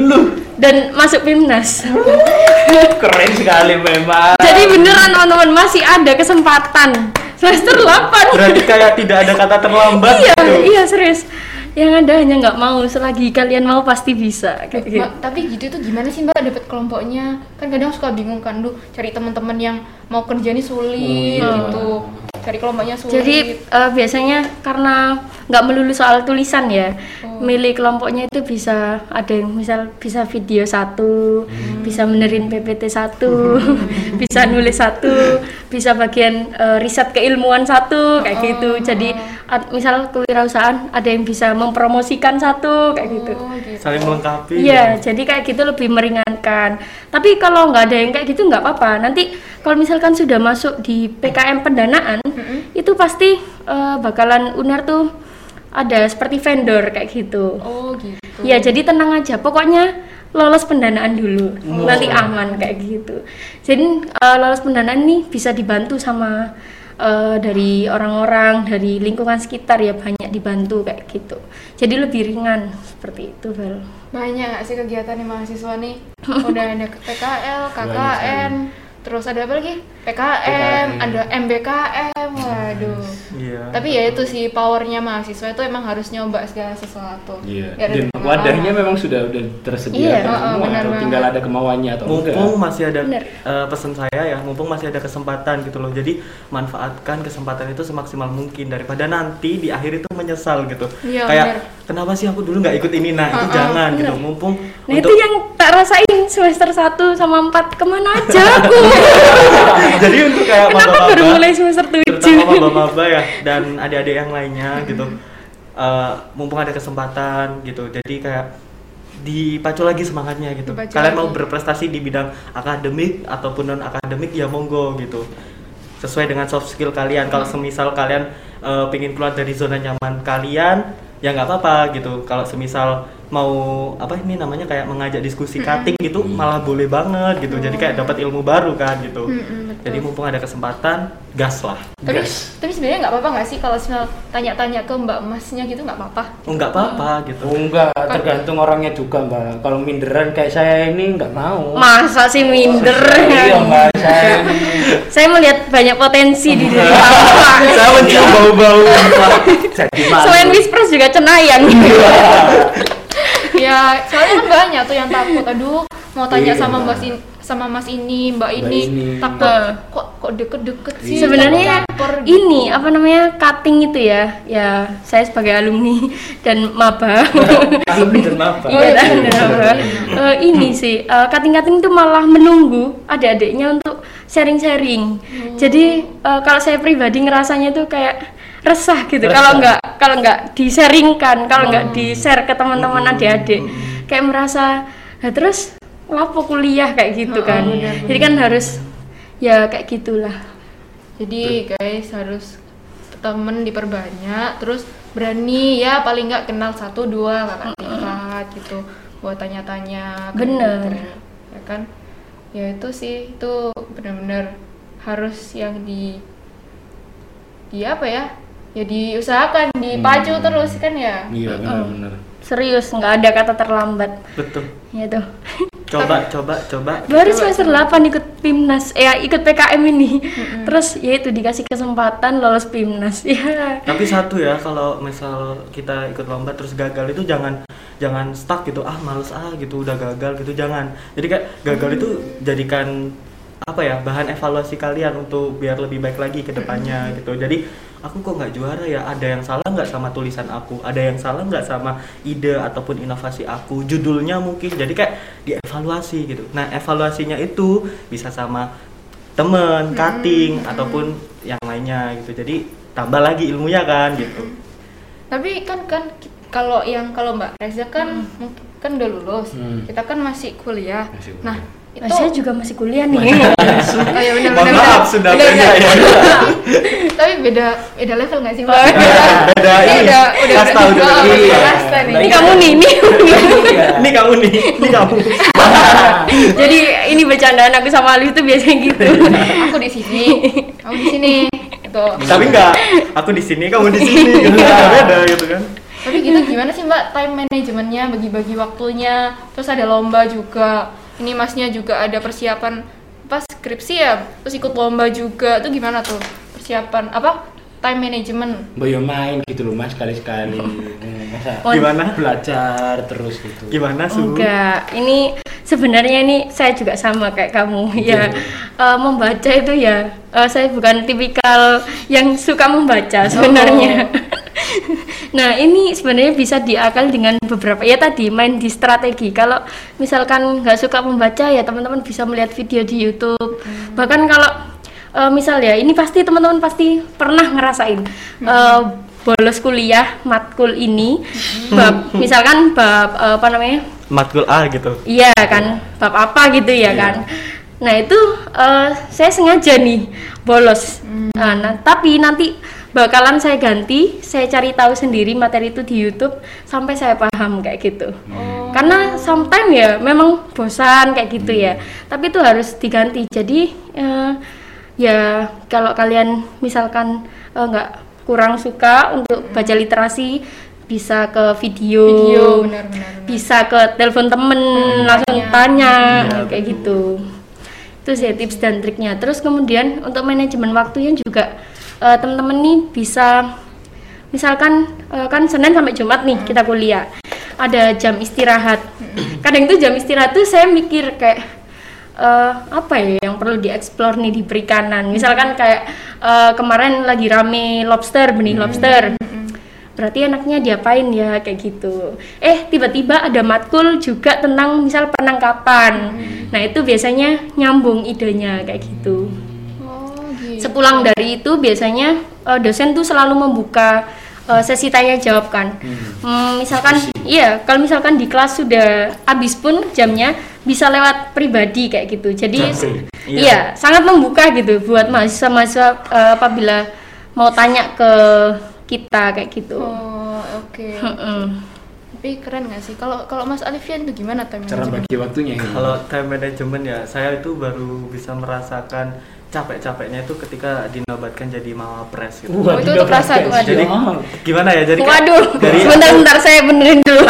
Dan masuk PIMNAS. Keren sekali memang. Jadi beneran teman-teman masih ada kesempatan. Semester 8. Berarti kayak tidak ada kata terlambat iya, gitu. iya serius. yang ada hanya nggak mau selagi kalian mau pasti bisa kayak gitu. Tapi gitu tuh gimana sih mbak dapat kelompoknya? Kan kadang suka bingung kan, duh cari teman-teman yang mau kerja nih sulit Oh, iya. gitu. Cari kelompoknya sulit. Jadi eh, biasanya karena nggak melulu soal tulisan ya, Oh. milih kelompoknya itu bisa ada yang misal bisa video satu, bisa benerin PPT satu, bisa nulis satu, bisa bagian eh, riset keilmuan satu kayak gitu. Jadi ad- misal kewirausahaan ada yang bisa mempromosikan satu kayak gitu. Oh, gitu. saling melengkapi Iya, jadi kayak gitu lebih meringankan. Tapi kalau nggak ada yang kayak gitu nggak apa-apa. Nanti kalau misalkan sudah masuk di PKM pendanaan, itu pasti eh, bakalan UNER tuh ada seperti vendor kayak gitu. Oh gitu. Ya, jadi tenang aja. Pokoknya lolos pendanaan dulu, nanti aman kayak gitu. Jadi eh, lolos pendanaan nih bisa dibantu sama eh, dari orang-orang dari lingkungan sekitar ya banyak dibantu kayak gitu. Jadi lebih ringan seperti itu, Vel. Banyak nggak sih kegiatan nih mahasiswa nih? Udah ada PKL, KKN, terus ada apa lagi? PKM, ada MBKM, waduh. Iya. Tapi ya itu sih powernya mahasiswa itu emang harus nyoba segala sesuatu. Iya. Ada Dan wadahnya memang sudah udah tersedia Iya, kan oh, oh, semua. benar atau tinggal ada kemauannya atau enggak. mumpung masih ada Bener. eh, pesan saya ya mumpung masih ada kesempatan gitu loh jadi manfaatkan kesempatan itu semaksimal mungkin daripada nanti di akhir itu menyesal gitu Iya, kayak bener. kenapa sih aku dulu nggak ikut ini nah itu Uh-uh, jangan gitu mumpung Nah itu yang tak rasain semester 1 sama 4 ke mana aja aku jadi untuk kayak Kenapa baru mulai semester 7 terutama maba-maba ya dan adik-adik yang lainnya gitu. Eh, mumpung ada kesempatan gitu jadi kayak dipacu lagi semangatnya gitu. Dipacu kalian lagi. mau berprestasi di bidang akademik ataupun non akademik ya monggo gitu. Sesuai dengan soft skill kalian. Kalau semisal kalian eh, pengen keluar dari zona nyaman kalian ya nggak apa-apa gitu. Kalau semisal mau apa ini namanya kayak mengajak diskusi cutting gitu malah boleh banget gitu jadi kayak dapat ilmu baru kan gitu Mm-mm, betul. jadi mumpung ada kesempatan gas lah Tapi Gas. tapi sebenarnya nggak apa-apa nggak sih kalau misal tanya-tanya ke Mbak Masnya gitu nggak apa-apa. oh nggak apa-apa gitu Oh enggak, tergantung orangnya juga mbak. Kalau minderan kayak saya ini nggak mau. Masa sih minder Iya mbak, saya ini. Saya melihat banyak potensi di diri saya mencium bau-bau. Selain whispers juga cenayang ya soalnya kan banyak tuh yang takut. Aduh mau tanya Iya. sama Mbak Sin- sama Mas ini, Mbak ini, ini. takut kok kok deket-deket sih. Sebenarnya caper gitu. ini apa namanya cutting itu ya Ya saya sebagai alumni dan maba Alumni dan apa? Iya dan dan maba. Eh, Ini sih eh, cutting-cutting itu malah menunggu adik-adiknya untuk sharing-sharing Jadi eh, kalau saya pribadi ngerasanya tuh kayak resah gitu Resah. kalau nggak kalau nggak di-sharingkan kalau nggak di-share ke teman-teman adik-adik kayak merasa nah terus lapo kuliah kayak gitu kan jadi kan harus ya kayak gitulah Jadi guys harus temen diperbanyak, terus berani ya paling nggak kenal satu dua kakak tingkat gitu buat tanya-tanya. Bener. ya kan? Ya itu sih itu benar-benar harus yang di di apa ya? Ya diusahakan, dipacu Hmm. terus kan ya. Iya benar-benar. serius nggak ada kata terlambat. Betul. Gitu coba coba coba. baru semester 8 ikut PIMNAS eh ikut PKM ini. Terus ya itu dikasih kesempatan lolos PIMNAS. Ya tapi satu ya kalau misal kita ikut lomba terus gagal itu jangan jangan stuck gitu. Ah males ah gitu udah gagal gitu jangan. Jadi kayak gagal itu jadikan apa ya bahan evaluasi kalian untuk biar lebih baik lagi ke depannya gitu. Jadi aku kok nggak juara ya? Ada yang salah nggak sama tulisan aku? Ada yang salah nggak sama ide ataupun inovasi aku? Judulnya mungkin jadi kayak dievaluasi gitu. Nah evaluasinya itu bisa sama temen cutting ataupun yang lainnya gitu. Jadi tambah lagi ilmunya kan gitu. Tapi kan kan kalau yang kalau Mbak Reza kan mungkin kan udah lulus, Hmm. kita kan masih kuliah. Masih kuliah. Nah itu Nah, saya juga masih kuliah nih oh ya benar Mohon benar maaf, benar. sudah beda ya. Tapi beda beda level nggak sih Mbak? Beda Ini ini udah udah kasta udah oh, beda. Iya. kasta nih. ini kamu nih ini Iya. ini kamu nih ini kamu jadi ini bercandaan aku sama Alif itu biasanya gitu Aku di sini, aku di sini. Gitu. tapi enggak aku di sini kamu di sini gitu beda gitu kan Tapi gitu gimana sih Mbak time manajemennya, bagi-bagi waktunya, terus ada lomba juga. Ini masnya juga ada persiapan pas skripsi ya, terus ikut lomba juga. Itu gimana tuh persiapan apa? Time management. Mbak yo main gitu loh mas sekali-sekali. Hmm, Masa Oh, Gimana? belajar terus gitu. Gimana su? Enggak, ini sebenarnya ini saya juga sama kayak kamu ya eh, membaca itu ya eh, saya bukan tipikal yang suka membaca sebenarnya. nah ini sebenarnya bisa diakal dengan beberapa ya tadi main di strategi. Kalau misalkan nggak suka membaca ya teman-teman bisa melihat video di YouTube. Bahkan kalau eh, misal ya ini pasti teman-teman pasti pernah ngerasain eh, bolos kuliah matkul ini bab misalkan bab eh, apa namanya Matkul A gitu. Iya kan, bab apa gitu ya kan. Nah itu eh, saya sengaja nih bolos. Nah, nah, tapi nanti bakalan saya ganti, saya cari tahu sendiri materi itu di YouTube sampai saya paham kayak gitu. Karena sometimes ya memang bosan kayak gitu ya. Tapi itu harus diganti. Jadi eh, ya kalau kalian misalkan eh, nggak kurang suka untuk baca literasi bisa ke video, Video benar-benar. bisa ke telepon temen langsung tanya kayak gitu. Itu sih tips dan triknya. Terus kemudian untuk manajemen waktunya juga eh, teman-teman nih bisa misalkan eh, kan senin sampai jumat nih kita kuliah ada jam istirahat. Kadang itu jam istirahat tuh saya mikir kayak eh, apa ya yang perlu dieksplor nih di perikanan? Misalkan kayak eh, kemarin lagi rame lobster benih lobster. Berarti anaknya diapain ya kayak gitu. Eh tiba-tiba ada matkul juga tentang misal penangkapan. Nah itu biasanya nyambung idenya kayak gitu. Oh, gitu. sepulang dari itu biasanya eh, dosen tuh selalu membuka eh, sesi tanya jawab kan Hmm, misalkan iya kalau misalkan di kelas sudah habis pun jamnya bisa lewat pribadi kayak gitu jadi Japri. iya sangat membuka gitu buat mahasiswa-mahasiswa eh, apabila mau tanya ke kita kayak gitu Oh, oke. Mm-mm. Tapi keren nggak sih? Kalau kalau Mas Alifian itu gimana time Cara bagi waktunya ini. Kalau time management ya, saya itu baru bisa merasakan capek-capeknya itu ketika dinobatkan jadi mawapres gitu. Oh, itu tuh kerasa tuh, aduh. Jadi gimana ya? Jadi kayak- waduh dari sebentar-bentar saya benerin dulu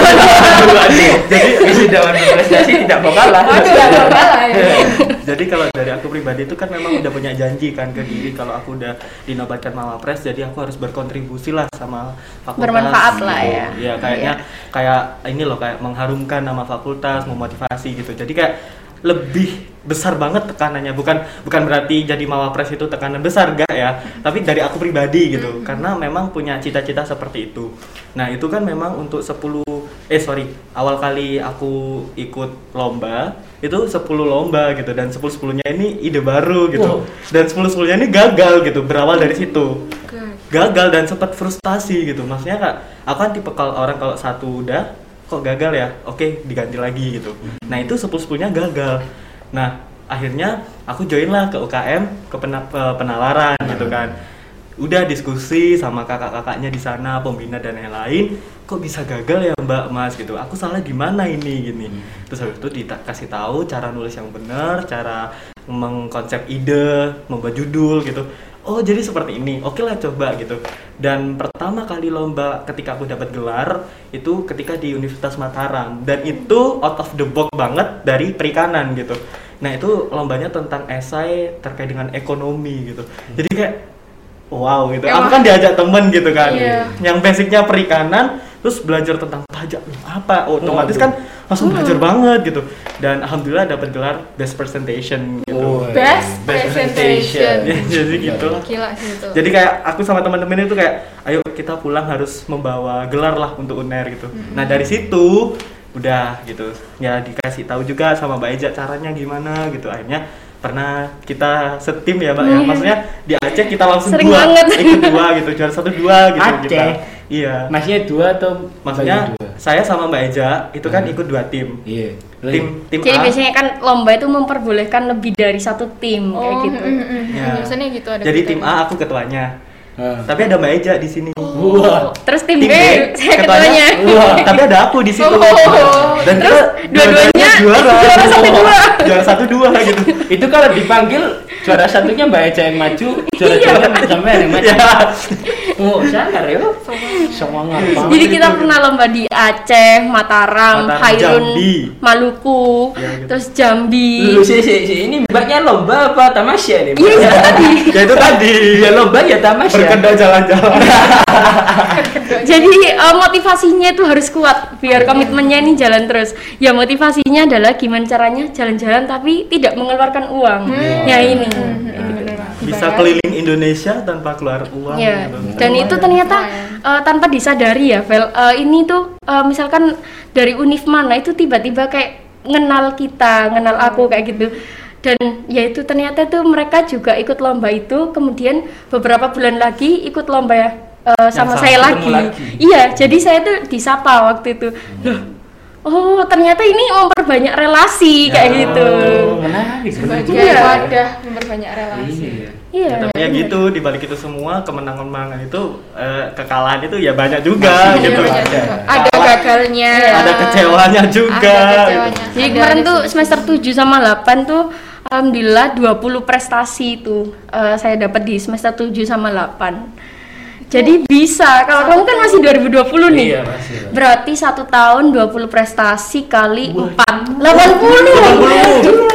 jadi wisudawan berprestasi tidak mau kalah. Waduh, nggak apa-apa lah ya. jadi kalau dari aku pribadi itu kan memang udah punya janji kan ke diri kalau aku udah dinobatkan mawapres jadi aku harus berkontribusi lah sama fakultas Bermanfaat lah gitu. ya. Iya, kayaknya kayak ini loh kayak mengharumkan nama fakultas memotivasi gitu jadi kayak lebih besar banget tekanannya. Bukan bukan berarti jadi mawapres itu tekanan besar enggak ya. Tapi dari aku pribadi gitu karena memang punya cita-cita seperti itu. Nah itu kan memang untuk 10 eh sorry awal kali aku ikut lomba itu 10 lomba gitu. Dan 10 10 nya ini ide baru gitu. Wow. dan 10 10 nya ini gagal gitu berawal dari situ. Oke. gagal dan sempat frustasi gitu. Maksudnya kak aku kan tipe kalau orang kalau satu udah kok gagal ya? Oke diganti lagi gitu. Nah itu sepuluh sepuluhnya gagal. Nah akhirnya aku join lah ke UKM ke pena- pe- penalaran gitu kan. Udah diskusi sama kakak-kakaknya di sana pembina dan lain-lain kok bisa gagal ya mbak mas? Gitu. Aku salah di mana ini? Gini. Terus habis itu dikasih tahu cara nulis yang benar cara mengkonsep ide membuat judul gitu oh jadi seperti ini. Oke lah coba gitu. Dan pertama kali lomba ketika aku dapat gelar itu ketika di Universitas Mataram. Dan itu out of the box banget dari perikanan gitu. Nah itu lombanya tentang esai terkait dengan ekonomi gitu. Jadi kayak wow gitu. Aku Emang- kan diajak temen gitu kan. Iya. yang basicnya perikanan terus belajar tentang pajak. Apa? Otomatis Waduh. kan langsung belajar banget gitu. Dan alhamdulillah dapat gelar best presentation gitu. Oh, Best presentation. Ya, jadi gitu lah. Gila sih itu. jadi kayak aku sama teman-teman itu kayak ayo kita pulang harus membawa gelar lah untuk uner gitu. Nah dari situ udah gitu. Ya dikasih tahu juga sama Mbak Eja caranya gimana gitu. Akhirnya pernah kita setim ya Mbak ya maksudnya di Aceh kita langsung Sering dua banget. ikut dua gitu juara satu dua gitu Aceh? kita iya Masnya dua atau maksudnya dua? saya sama Mbak Eja itu kan Hmm. ikut dua tim Iya. tim tim jadi A biasanya kan lomba itu memperbolehkan lebih dari satu tim kayak Oh, gitu mm, mm, mm. Ya. Biasanya gitu ada. jadi tim kriteria. A aku ketuanya Ah. tapi ada Mbak Eja di sini Wah. terus tim, Tim B B, saya ketuanya- ketuanya Wah, tapi ada aku di situ. Oh. Dan Terus dua-duanya juara Juara satu dua. juara satu dua gitu Itu kalau dipanggil juara satunya Mbak Eca yang maju, juara Iya. dua sampai yang maju. Oh, ya. Semangat banget. Jadi kita pernah lomba di Aceh, Mataram, Mataram, Hairun, Jambi. Maluku, Ya, gitu. terus Jambi. Lu si, si, si, ini mbaknya lomba apa tamasya nih? Iya, itu tadi. ya itu tadi Ya lomba ya tamasya. berkedok jalan-jalan Jadi eh, motivasinya itu harus kuat biar komitmennya ini jalan terus. Ya motivasinya adalah gimana caranya jalan-jalan tapi tidak mengeluarkan uang. Ya ini. bisa keliling Indonesia tanpa keluar uang Ya, gitu. dan itu ternyata eh, tanpa disadari ya, Vel. Eh, ini tuh eh, misalkan dari univ mana itu tiba-tiba kayak ngenal kita, ngenal aku kayak gitu. Dan ya itu ternyata tuh mereka juga ikut lomba itu, kemudian beberapa bulan lagi ikut lomba ya eh, sama sama, saya lagi. lagi. Iya, jadi saya tuh disapa waktu itu. Loh, oh ternyata ini memperbanyak relasi kayak gitu. Oh, menarik. sebagai Iya. wadah memperbanyak relasi Iya. Iya. tapi ya gitu di balik itu semua kemenangan-kemenangan itu eh, kekalahan itu ya banyak juga Iya, gitu banyak Ada. juga. ada gagalnya ada kecewanya juga ada kecewanya Jadi Ada kemarin ada tuh semester 7 sama 8 tuh alhamdulillah 20 prestasi itu eh, saya dapat di semester 7 sama 8. Jadi bisa. Kalau kamu kan masih 2020 nih. Iya, masih. Berarti satu tahun 20 prestasi kali 4 80.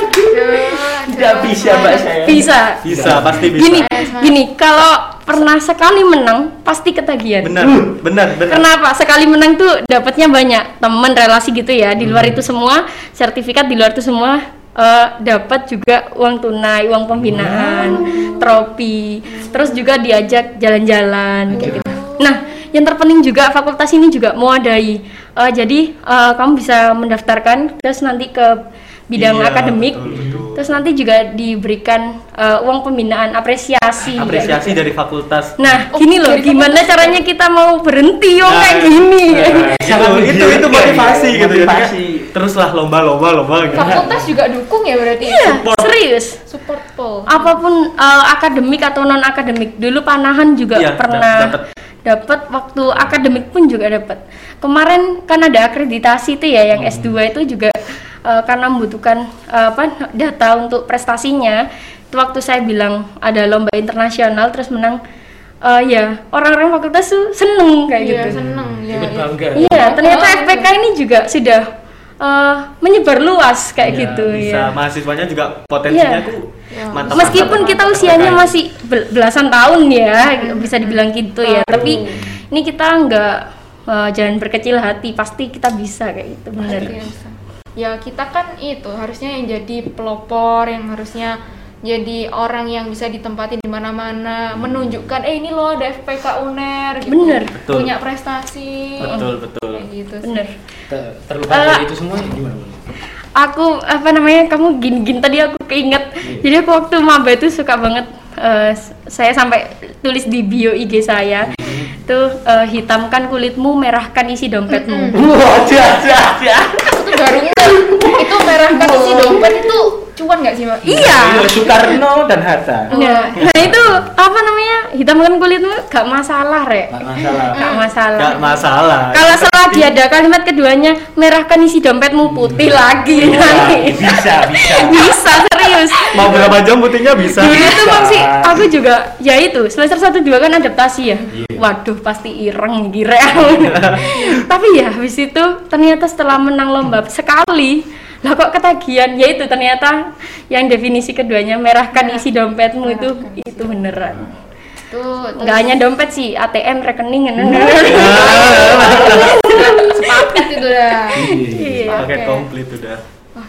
Tidak bisa mbak saya. Bisa. bisa pasti bisa Gini, gini, kalau pernah sekali menang pasti ketagihan. benar benar benar Kenapa? Sekali menang tuh dapatnya banyak temen relasi gitu ya. Di Hmm. luar itu semua sertifikat, di luar itu semua eh, dapat juga uang tunai, uang pembinaan, trofi, terus juga diajak jalan-jalan kayak gitu. Nah, yang terpenting juga fakultas ini juga mewadai. Eh, jadi eh, kamu bisa mendaftarkan terus nanti ke bidang Iya, akademik. betul, betul. Terus nanti juga diberikan eh, uang pembinaan apresiasi. apresiasi dari fakultas Nah, Oh, gini loh, gimana caranya kita mau berhenti oh Nah, kayak gini. itu itu itu motivasi gitu ya Motivasi. teruslah lomba lomba lomba gitu fakultas juga dukung ya berarti Iya, serius. support pol Apa pun eh, akademik atau non akademik, dulu panahan juga Iya, pernah dapet. dapat waktu akademik pun juga dapat. Kemarin kan ada akreditasi itu ya yang Hmm. S2 itu juga eh, karena membutuhkan eh, apa data untuk prestasinya. Itu waktu saya bilang ada lomba internasional terus menang eh, ya orang-orang fakultas tuh seneng kayak iya gitu. seneng ya, ya. bangga. Iya, ternyata Oh, FPK ini juga sudah eh, menyebar luas kayak Ya, gitu bisa ya. mahasiswanya juga potensinya Iya. tuh Ya. mantap Meskipun mantap, kita mantap. usianya FPK. masih bel- belasan tahun ya, bisa dibilang gitu ya. Tapi ini kita nggak eh, jangan berkecil hati, pasti kita bisa kayak gitu bener. Ya kita kan itu harusnya yang jadi pelopor yang harusnya jadi orang yang bisa ditempati di mana-mana menunjukkan eh ini loh ada FPK UNER gitu. Bener. Betul. punya prestasi betul betul kayak gitu sih. Bener. Ter- Terlepas Eh, dari itu semua gimana? Aku apa namanya kamu gini-gini tadi aku keinget. Jadi aku waktu maba itu suka banget eh, s- saya sampai tulis di bio IG saya tuh eh, hitamkan kulitmu, merahkan isi dompetmu. Aku tuh baru ngeh, itu merahkan isi dompet itu cuan nggak sih mbak Iya. Iya, Soekarno dan Hatta. Nah, nah itu apa namanya hitamkan kulitmu gak masalah rek, Nggak masalah. gak masalah. Kalau setelah dia ada kalimat keduanya merahkan isi dompetmu putih lagi nanti. Bisa, bisa. Bisa serius. mau berapa jam putihnya bisa Dulu itu maksud aku juga ya itu semester 1 2 kan adaptasi ya. Iya. Waduh pasti ireng gire. Tapi ya habis itu ternyata setelah menang lomba sekali lah kok ketagihan ya itu ternyata yang definisi keduanya merahkan isi dompetmu itu itu beneran tuh nggak hanya dompet sih ATM rekening sepaket itu dah Iya. paket Oke. komplit udah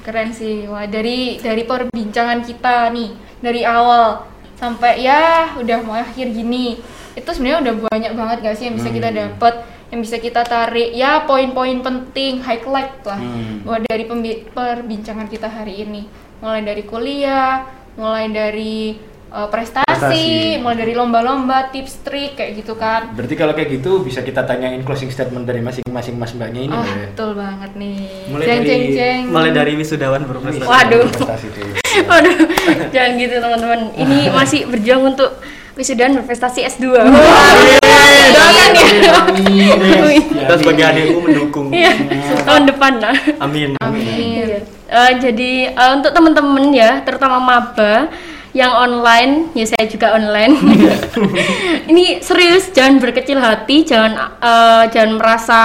keren sih, wah dari dari perbincangan kita nih dari awal sampai ya udah mau akhir gini itu sebenarnya udah banyak banget gak sih yang bisa kita dapat, yang bisa kita tarik? Ya poin-poin penting highlight lah. Hmm. dari perbincangan kita hari ini. Mulai dari kuliah, mulai dari uh, prestasi, Prestasi. mulai dari lomba-lomba, tips trik kayak gitu kan. Berarti kalau kayak gitu bisa kita tanyain closing statement dari masing-masing mas mbaknya ini Oh, ya. betul banget nih. Mulai jeng dari- jeng jeng. mulai dari wisudawan berprestasi Waduh. Prestasi dulu. Waduh, jangan gitu teman-teman. Ini masih berjuang untuk wisudawan berprestasi S2. Doakan ya. Amin. kita sebagai adikku mendukung Iya, tahun depan lah. amin Amin. Iya. Iya. Eh, jadi eh, untuk teman-teman ya, terutama maba yang online, ya saya juga online. ini serius, jangan berkecil hati, jangan eh, jangan merasa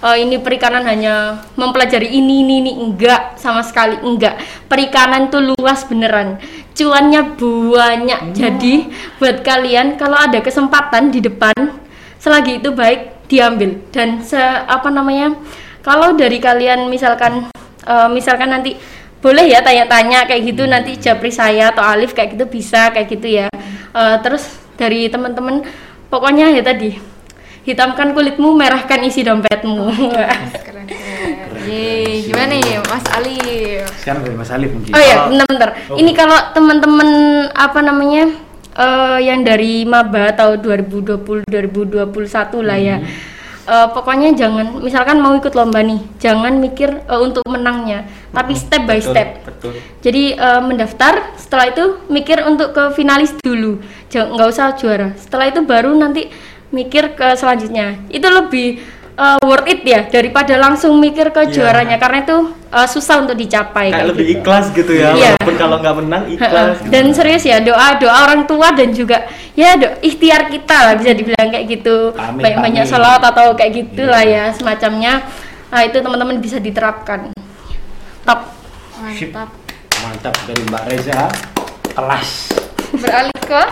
eh, ini perikanan hanya mempelajari ini ini ini enggak sama sekali enggak. Perikanan tuh luas beneran. Cuannya banyak. Jadi buat kalian kalau ada kesempatan di depan selagi itu baik diambil dan se apa namanya kalau dari kalian misalkan eh, misalkan nanti boleh ya tanya-tanya kayak gitu nanti japri saya atau Alif kayak gitu bisa kayak gitu ya Eh, terus dari teman-teman pokoknya ya tadi hitamkan kulitmu merahkan isi dompetmu Keren keren. Yeay, gimana nih Mas Ali? Sekarang dari Mas Alif mungkin. Oh ya, bentar-bentar. Ini kalau teman-teman apa namanya eh, yang dari maba tahun 2020 2021 lah ya. Eh, pokoknya jangan misalkan mau ikut lomba nih, jangan mikir eh, untuk menangnya, tapi step by Betul, step. betul Jadi eh, mendaftar, setelah itu mikir untuk ke finalis dulu, jangan nggak usah juara. Setelah itu baru nanti mikir ke selanjutnya. Itu lebih eh, worth it ya daripada langsung mikir ke Iya. juaranya karena itu eh, susah untuk dicapai. kayak kayak lebih gitu. ikhlas gitu ya Iya. walaupun kalau nggak menang ikhlas gitu. Dan serius ya doa doa orang tua dan juga ya do, ikhtiar kita lah bisa dibilang kayak gitu Amin, baik banyak amin. sholat atau kayak gitulah ya semacamnya nah itu teman-teman bisa diterapkan top Mantap. Mantap dari Mbak Reza. Kelas. Beralih ke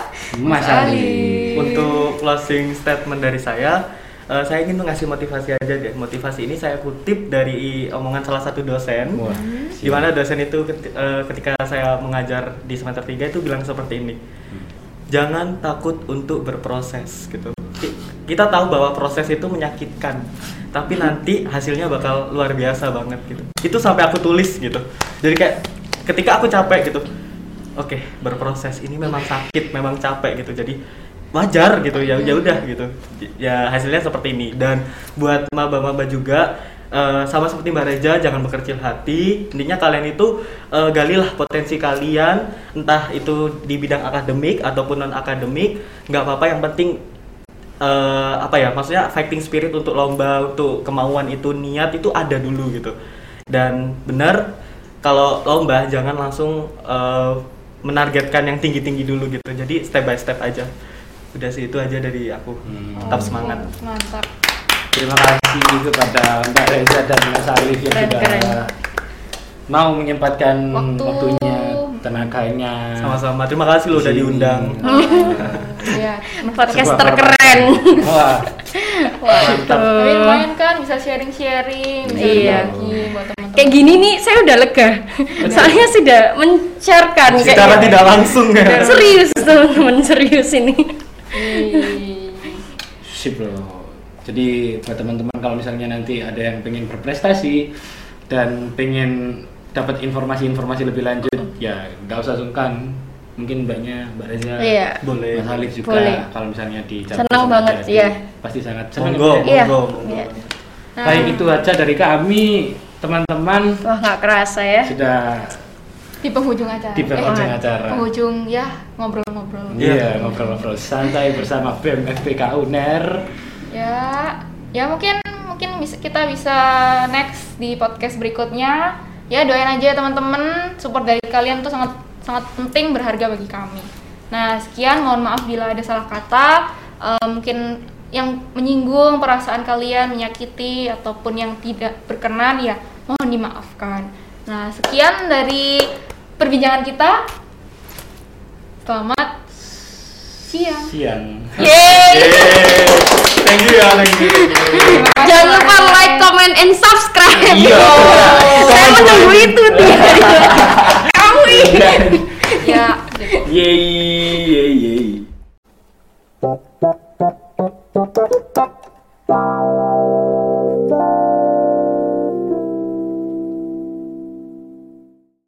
Mas Ali. Untuk closing statement dari saya, eh, saya ingin mengasih motivasi aja deh. Motivasi ini saya kutip dari omongan salah satu dosen. Wah, Di mana dosen itu eh, ketika saya mengajar di semester 3 itu bilang seperti ini. Jangan takut untuk berproses gitu. Ki- Kita tahu bahwa proses itu menyakitkan, tapi nanti hasilnya bakal luar biasa banget gitu. Itu sampai aku tulis gitu. Jadi kayak ketika aku capek gitu, oke berproses ini memang sakit, memang capek gitu. Jadi wajar gitu ya ya udah gitu. Ya hasilnya seperti ini. Dan buat maba-maba juga eh, sama seperti Mbak Reja jangan berkecil hati. Intinya kalian itu eh, galilah potensi kalian entah itu di bidang akademik ataupun non akademik, nggak apa-apa yang penting eh, apa ya maksudnya fighting spirit untuk lomba untuk kemauan itu niat itu ada dulu gitu dan benar kalau lomba jangan langsung eh, menargetkan yang tinggi tinggi dulu gitu jadi step by step aja udah sih itu aja dari aku Hmm. tetap semangat Mantap. Terima kasih kepada Mbak Reza dan Mas Alif yang Keren, sudah keren. mau menyempatkan Waktu. waktunya, tenaganya. sama-sama terima kasih lo udah diundang Iya. podcaster keren Wah, Wah, Mantap. tapi lumayan kan bisa sharing-sharing, bisa Iya. berbagi buat teman-teman. kayak gini nih saya udah lega soalnya sudah men-sharekan kayak secara tidak langsung ya serius teman-teman serius ini. Sip loh. Jadi buat teman-teman kalau misalnya nanti ada yang pengen berprestasi dan pengen dapat informasi-informasi lebih lanjut, ya nggak usah sungkan. Mungkin mbaknya Mbak Reza, Iya. boleh Mas Alif juga Boleh. kalau misalnya di Senang banget, iya. Pasti sangat senang. monggo Iya. monggo Iya. Nah, Baik itu aja dari kami, teman-teman wah nggak kerasa ya sudah di penghujung acara. di penghujung Eh, acara. penghujung ya ngobrol-ngobrol. Iya, ngobrol-ngobrol santai bersama BEM FPK UNER. Ya, ya mungkin mungkin bisa, kita bisa next di podcast berikutnya. Ya doain aja ya teman-teman, support dari kalian tuh sangat sangat penting berharga bagi kami. Nah sekian, mohon maaf bila ada salah kata, eh, mungkin yang menyinggung perasaan kalian, menyakiti ataupun yang tidak berkenan ya mohon dimaafkan. Nah sekian dari perbincangan kita. Selamat siang. Siang. Yeay Yeay. thank you ya thank you, jangan lupa like comment and subscribe Iya. saya menunggu itu tuh kamu ini Ya. Yeay, yeay, yeay.